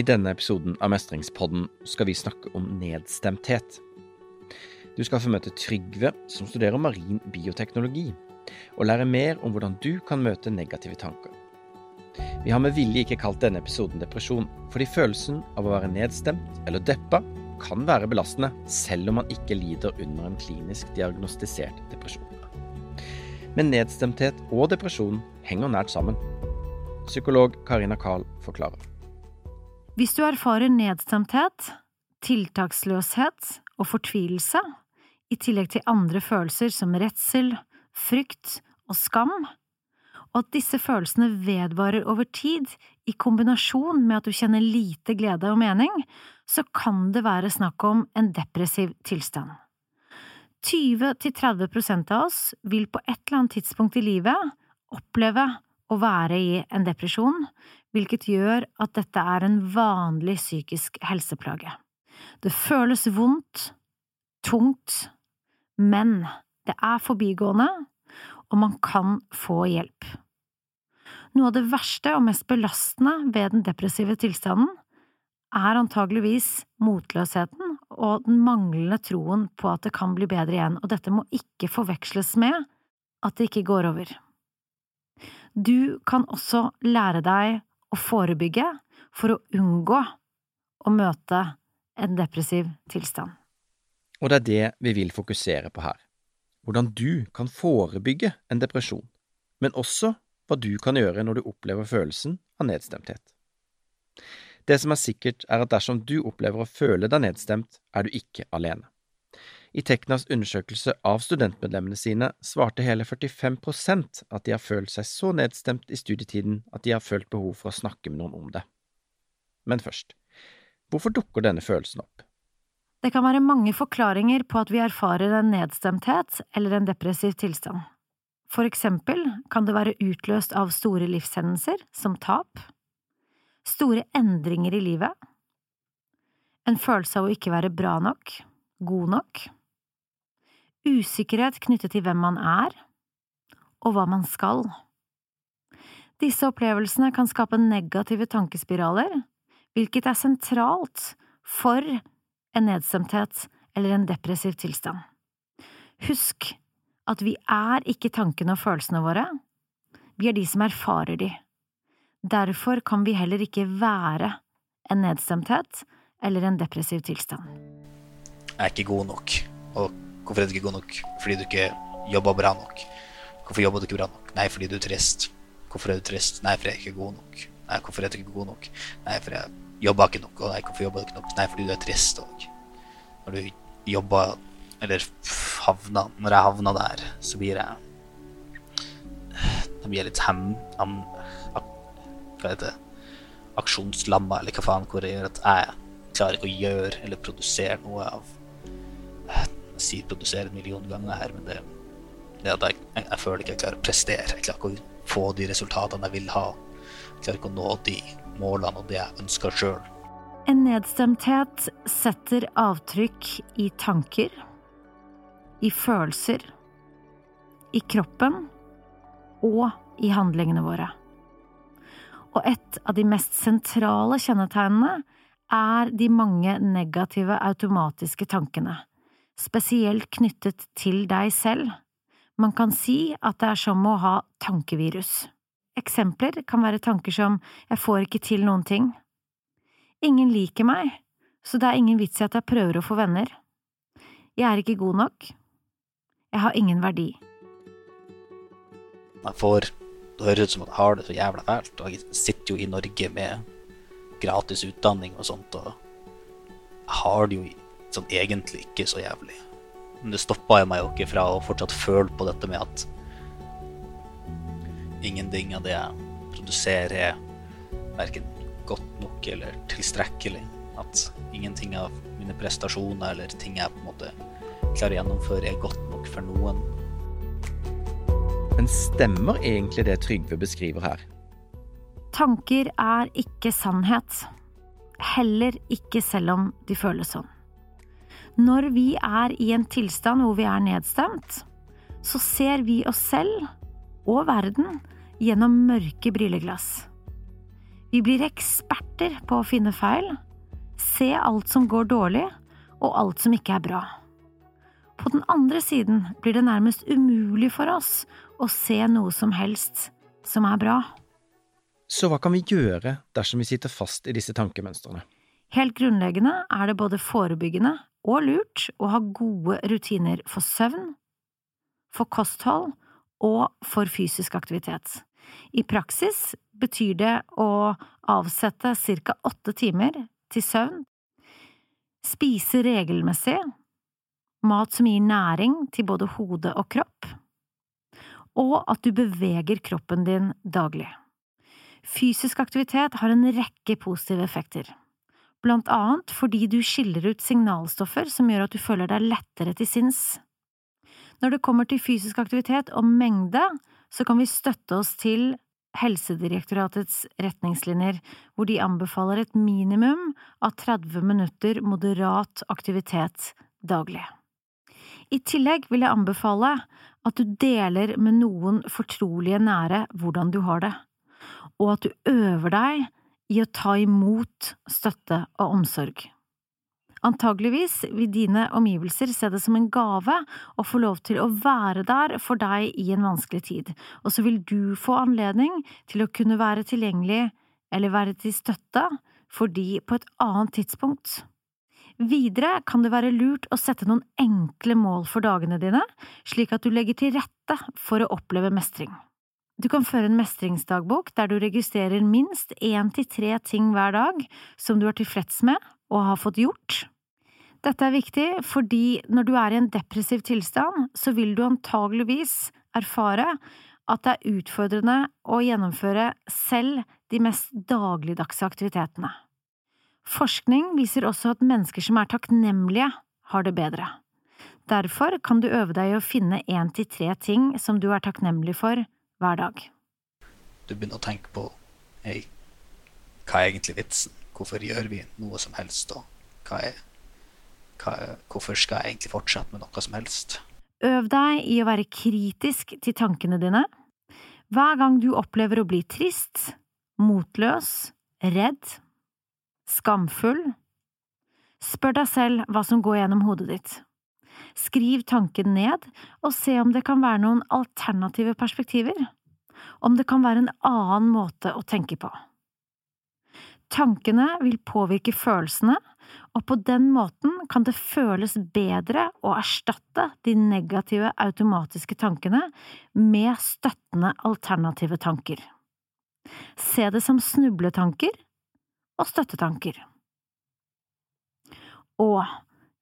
I denne episoden av Mestringspodden skal vi snakke om nedstemthet. Du skal få møte Trygve, som studerer marin bioteknologi, og lære mer om hvordan du kan møte negative tanker. Vi har med vilje ikke kalt denne episoden depresjon, fordi følelsen av å være nedstemt eller deppa kan være belastende, selv om man ikke lider under en klinisk diagnostisert depresjon. Men nedstemthet og depresjon henger nært sammen. Psykolog Karina Carl forklarer. Hvis du erfarer nedstemthet, tiltaksløshet og fortvilelse, i tillegg til andre følelser som redsel, frykt og skam, og at disse følelsene vedvarer over tid i kombinasjon med at du kjenner lite glede og mening, så kan det være snakk om en depressiv tilstand. 20–30% av oss vil på et eller annet tidspunkt i livet oppleve å være i en depresjon, hvilket gjør at dette er en vanlig psykisk helseplage. Det føles vondt, tungt, men det er forbigående, og man kan få hjelp. Noe av det verste og mest belastende ved den depressive tilstanden er antageligvis motløsheten og den manglende troen på at det kan bli bedre igjen, og dette må ikke forveksles med at det ikke går over. Du kan også lære deg å forebygge for å unngå å møte en depressiv tilstand. Og det er det vi vil fokusere på her. Hvordan du kan forebygge en depresjon, men også hva du kan gjøre når du opplever følelsen av nedstemthet. Det som er sikkert, er at dersom du opplever å føle deg nedstemt, er du ikke alene. I Teknas undersøkelse av studentmedlemmene sine svarte hele 45% at de har følt seg så nedstemt i studietiden at de har følt behov for å snakke med noen om det. Men først, hvorfor dukker denne følelsen opp? Det kan være mange forklaringer på at vi erfarer en nedstemthet eller en depressiv tilstand. For eksempel kan det være utløst av store livshendelser, som tap, store endringer i livet, en følelse av å ikke være bra nok, god nok, usikkerhet knyttet til hvem man er, og hva man skal. Disse opplevelsene kan skape negative tankespiraler, hvilket er sentralt for en nedstemthet eller en depressiv tilstand. Husk at vi er ikke tankene og følelsene våre, vi er de som erfarer de. Derfor kan vi heller ikke være en nedstemthet eller en depressiv tilstand. Jeg er ikke god nok, og Hvorfor er du ikke god nok? Fordi du ikke jobber bra nok. Hvorfor jobber du ikke bra nok? Nei, fordi du er trist. Hvorfor er du trist? Nei, fordi jeg er ikke god nok. Nei, hvorfor er du ikke god nok? Nei, fordi jeg jobber ikke nok. Og nei, hvorfor jobber du ikke nok? Nei, fordi du er trist. òg. når du jobber Eller havna Når jeg havna der, så blir jeg Da blir jeg litt hem... Am, hva heter det? Aksjonslamma, eller hva faen, hvor jeg gjør at jeg klarer ikke å gjøre eller produsere noe av si produsere en million ganger her, men det, det at jeg, jeg, jeg, føler ikke jeg klarer å prestere. Jeg klarer ikke å få de resultatene jeg vil ha. Jeg klarer ikke å nå de målene og det jeg ønsker sjøl. En nedstemthet setter avtrykk i tanker, i følelser, i kroppen og i handlingene våre. Og et av de mest sentrale kjennetegnene er de mange negative automatiske tankene spesielt knyttet til deg selv. Man kan si at det er som å ha tankevirus. Eksempler kan være tanker som jeg får ikke til noen ting. Ingen liker meg, så det er ingen vits i at jeg prøver å få venner. Jeg er ikke god nok. Jeg har ingen verdi. Jeg får Det høres ut som at jeg har det så jævla fælt, og jeg sitter jo i Norge med gratis utdanning og sånt, og jeg har det jo sånn egentlig ikke så jævlig. Men det stoppa meg jo ikke fra å fortsatt føle på dette med at ingenting av det jeg produserer, er verken godt nok eller tilstrekkelig. At ingenting av mine prestasjoner eller ting jeg på en måte klarer å gjennomføre, er godt nok for noen. Men stemmer egentlig det Trygve beskriver her? Tanker er ikke sannhet. Heller ikke selv om de føles sånn. Når vi er i en tilstand hvor vi er nedstemt, så ser vi oss selv og verden gjennom mørke brilleglass. Vi blir eksperter på å finne feil, se alt som går dårlig, og alt som ikke er bra. På den andre siden blir det nærmest umulig for oss å se noe som helst som er bra. Så hva kan vi gjøre dersom vi sitter fast i disse tankemønstrene? Helt grunnleggende er det både forebyggende og lurt å ha gode rutiner for søvn, for kosthold og for fysisk aktivitet. I praksis betyr det å avsette ca. åtte timer til søvn, spise regelmessig, mat som gir næring til både hode og kropp, og at du beveger kroppen din daglig. Fysisk aktivitet har en rekke positive effekter, blant annet fordi du skiller ut signalstoffer som gjør at du føler deg lettere til sinns. Når det kommer til fysisk aktivitet og mengde, så kan vi støtte oss til Helsedirektoratets retningslinjer, hvor de anbefaler et minimum av 30 minutter moderat aktivitet daglig. I tillegg vil jeg anbefale at du deler med noen fortrolige nære hvordan du har det, og at du øver deg i å ta imot støtte og omsorg. Antageligvis vil dine omgivelser se det som en gave å få lov til å være der for deg i en vanskelig tid, og så vil du få anledning til å kunne være tilgjengelig eller være til støtte for de på et annet tidspunkt. Videre kan det være lurt å sette noen enkle mål for dagene dine, slik at du legger til rette for å oppleve mestring. Du kan føre en mestringsdagbok der du registrerer minst én til tre ting hver dag som du er tilfreds med og har fått gjort. Dette er viktig fordi når du er i en depressiv tilstand, så vil du antageligvis erfare at det er utfordrende å gjennomføre selv de mest dagligdagse aktivitetene. Forskning viser også at mennesker som er takknemlige, har det bedre. Derfor kan du øve deg i å finne én til tre ting som du er takknemlig for hver dag. Du begynner å tenke på hey, hva er egentlig vitsen? Hvorfor gjør vi noe som helst? Og hva er, hva er, hvorfor skal jeg egentlig fortsette med noe som helst? Øv deg i å være kritisk til tankene dine. Hver gang du opplever å bli trist, motløs, redd, skamfull, spør deg selv hva som går gjennom hodet ditt. Skriv tanken ned og se om det kan være noen alternative perspektiver, om det kan være en annen måte å tenke på. Tankene vil påvirke følelsene, og på den måten kan det føles bedre å erstatte de negative automatiske tankene med støttende alternative tanker. Se det som snubletanker og støttetanker. Og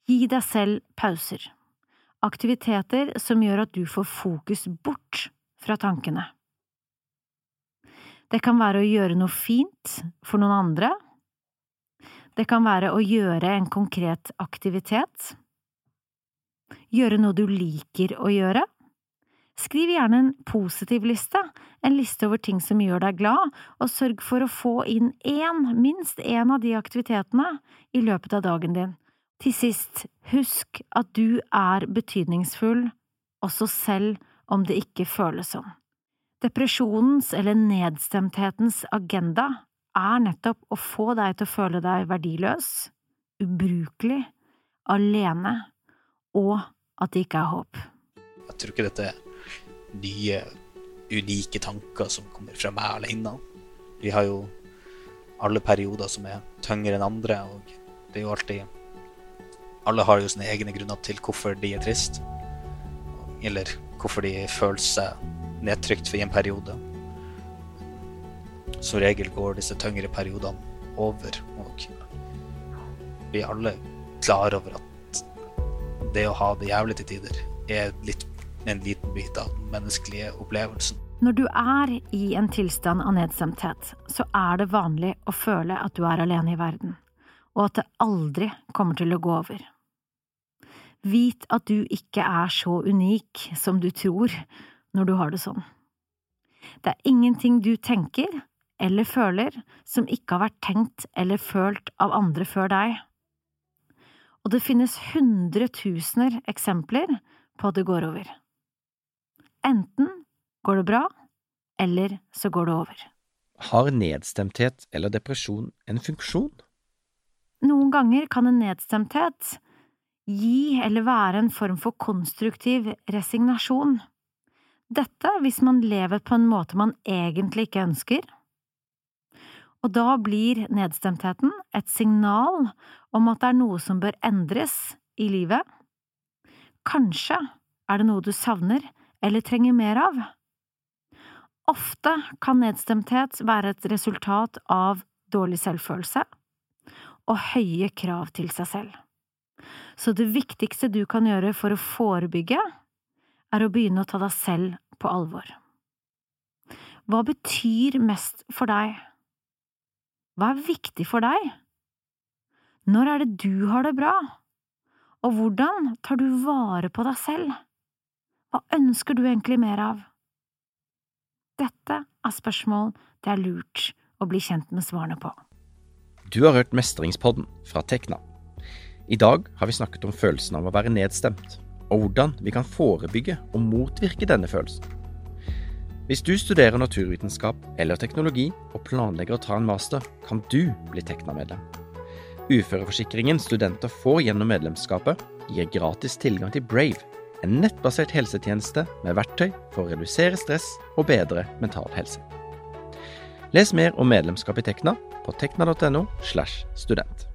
gi deg selv pauser, aktiviteter som gjør at du får fokus bort fra tankene. Det kan være å gjøre noe fint for noen andre. Det kan være å gjøre en konkret aktivitet. Gjøre noe du liker å gjøre. Skriv gjerne en positiv liste, en liste over ting som gjør deg glad, og sørg for å få inn én, minst én av de aktivitetene i løpet av dagen din. Til sist, husk at du er betydningsfull, også selv om det ikke føles sånn. Depresjonens eller nedstemthetens agenda er nettopp å få deg til å føle deg verdiløs, ubrukelig, alene, og at det ikke er håp. Jeg tror ikke dette er nye, unike tanker som kommer fra meg alene. Vi har jo alle perioder som er tyngre enn andre, og det er jo alltid Alle har jo sine egne grunner til hvorfor de er trist, eller hvorfor de føler seg nedtrykt i en periode. Som regel går disse tyngre periodene over, og vi er alle klar over at det å ha det jævlig til tider er litt, en liten bit av den menneskelige opplevelsen. Når du er i en tilstand av nedstemthet, så er det vanlig å føle at du er alene i verden, og at det aldri kommer til å gå over. Vit at du ikke er så unik som du tror, når du har det sånn. Det er ingenting du tenker eller føler som ikke har vært tenkt eller følt av andre før deg. Og det finnes hundretusener eksempler på at det går over. Enten går det bra, eller så går det over. Har nedstemthet eller depresjon en funksjon? Noen ganger kan en nedstemthet gi eller være en form for konstruktiv resignasjon. Dette hvis man lever på en måte man egentlig ikke ønsker. Og da blir nedstemtheten et signal om at det er noe som bør endres i livet. Kanskje er det noe du savner eller trenger mer av. Ofte kan nedstemthet være et resultat av dårlig selvfølelse og høye krav til seg selv. Så det viktigste du kan gjøre for å forebygge, er å begynne å ta deg selv på alvor. Hva betyr mest for deg? Hva er viktig for deg? Når er det du har det bra? Og hvordan tar du vare på deg selv? Hva ønsker du egentlig mer av? Dette er spørsmål det er lurt å bli kjent med svarene på. Du har hørt Mestringspodden fra Tekna. I dag har vi snakket om følelsen av å være nedstemt, og hvordan vi kan forebygge og motvirke denne følelsen. Hvis du studerer naturvitenskap eller teknologi og planlegger å ta en master, kan du bli Tekna-medlem. Uføreforsikringen studenter får gjennom medlemskapet, gir gratis tilgang til Brave en nettbasert helsetjeneste med verktøy for å redusere stress og bedre mental helse. Les mer om medlemskap i Tekna på tekna.no. slash student.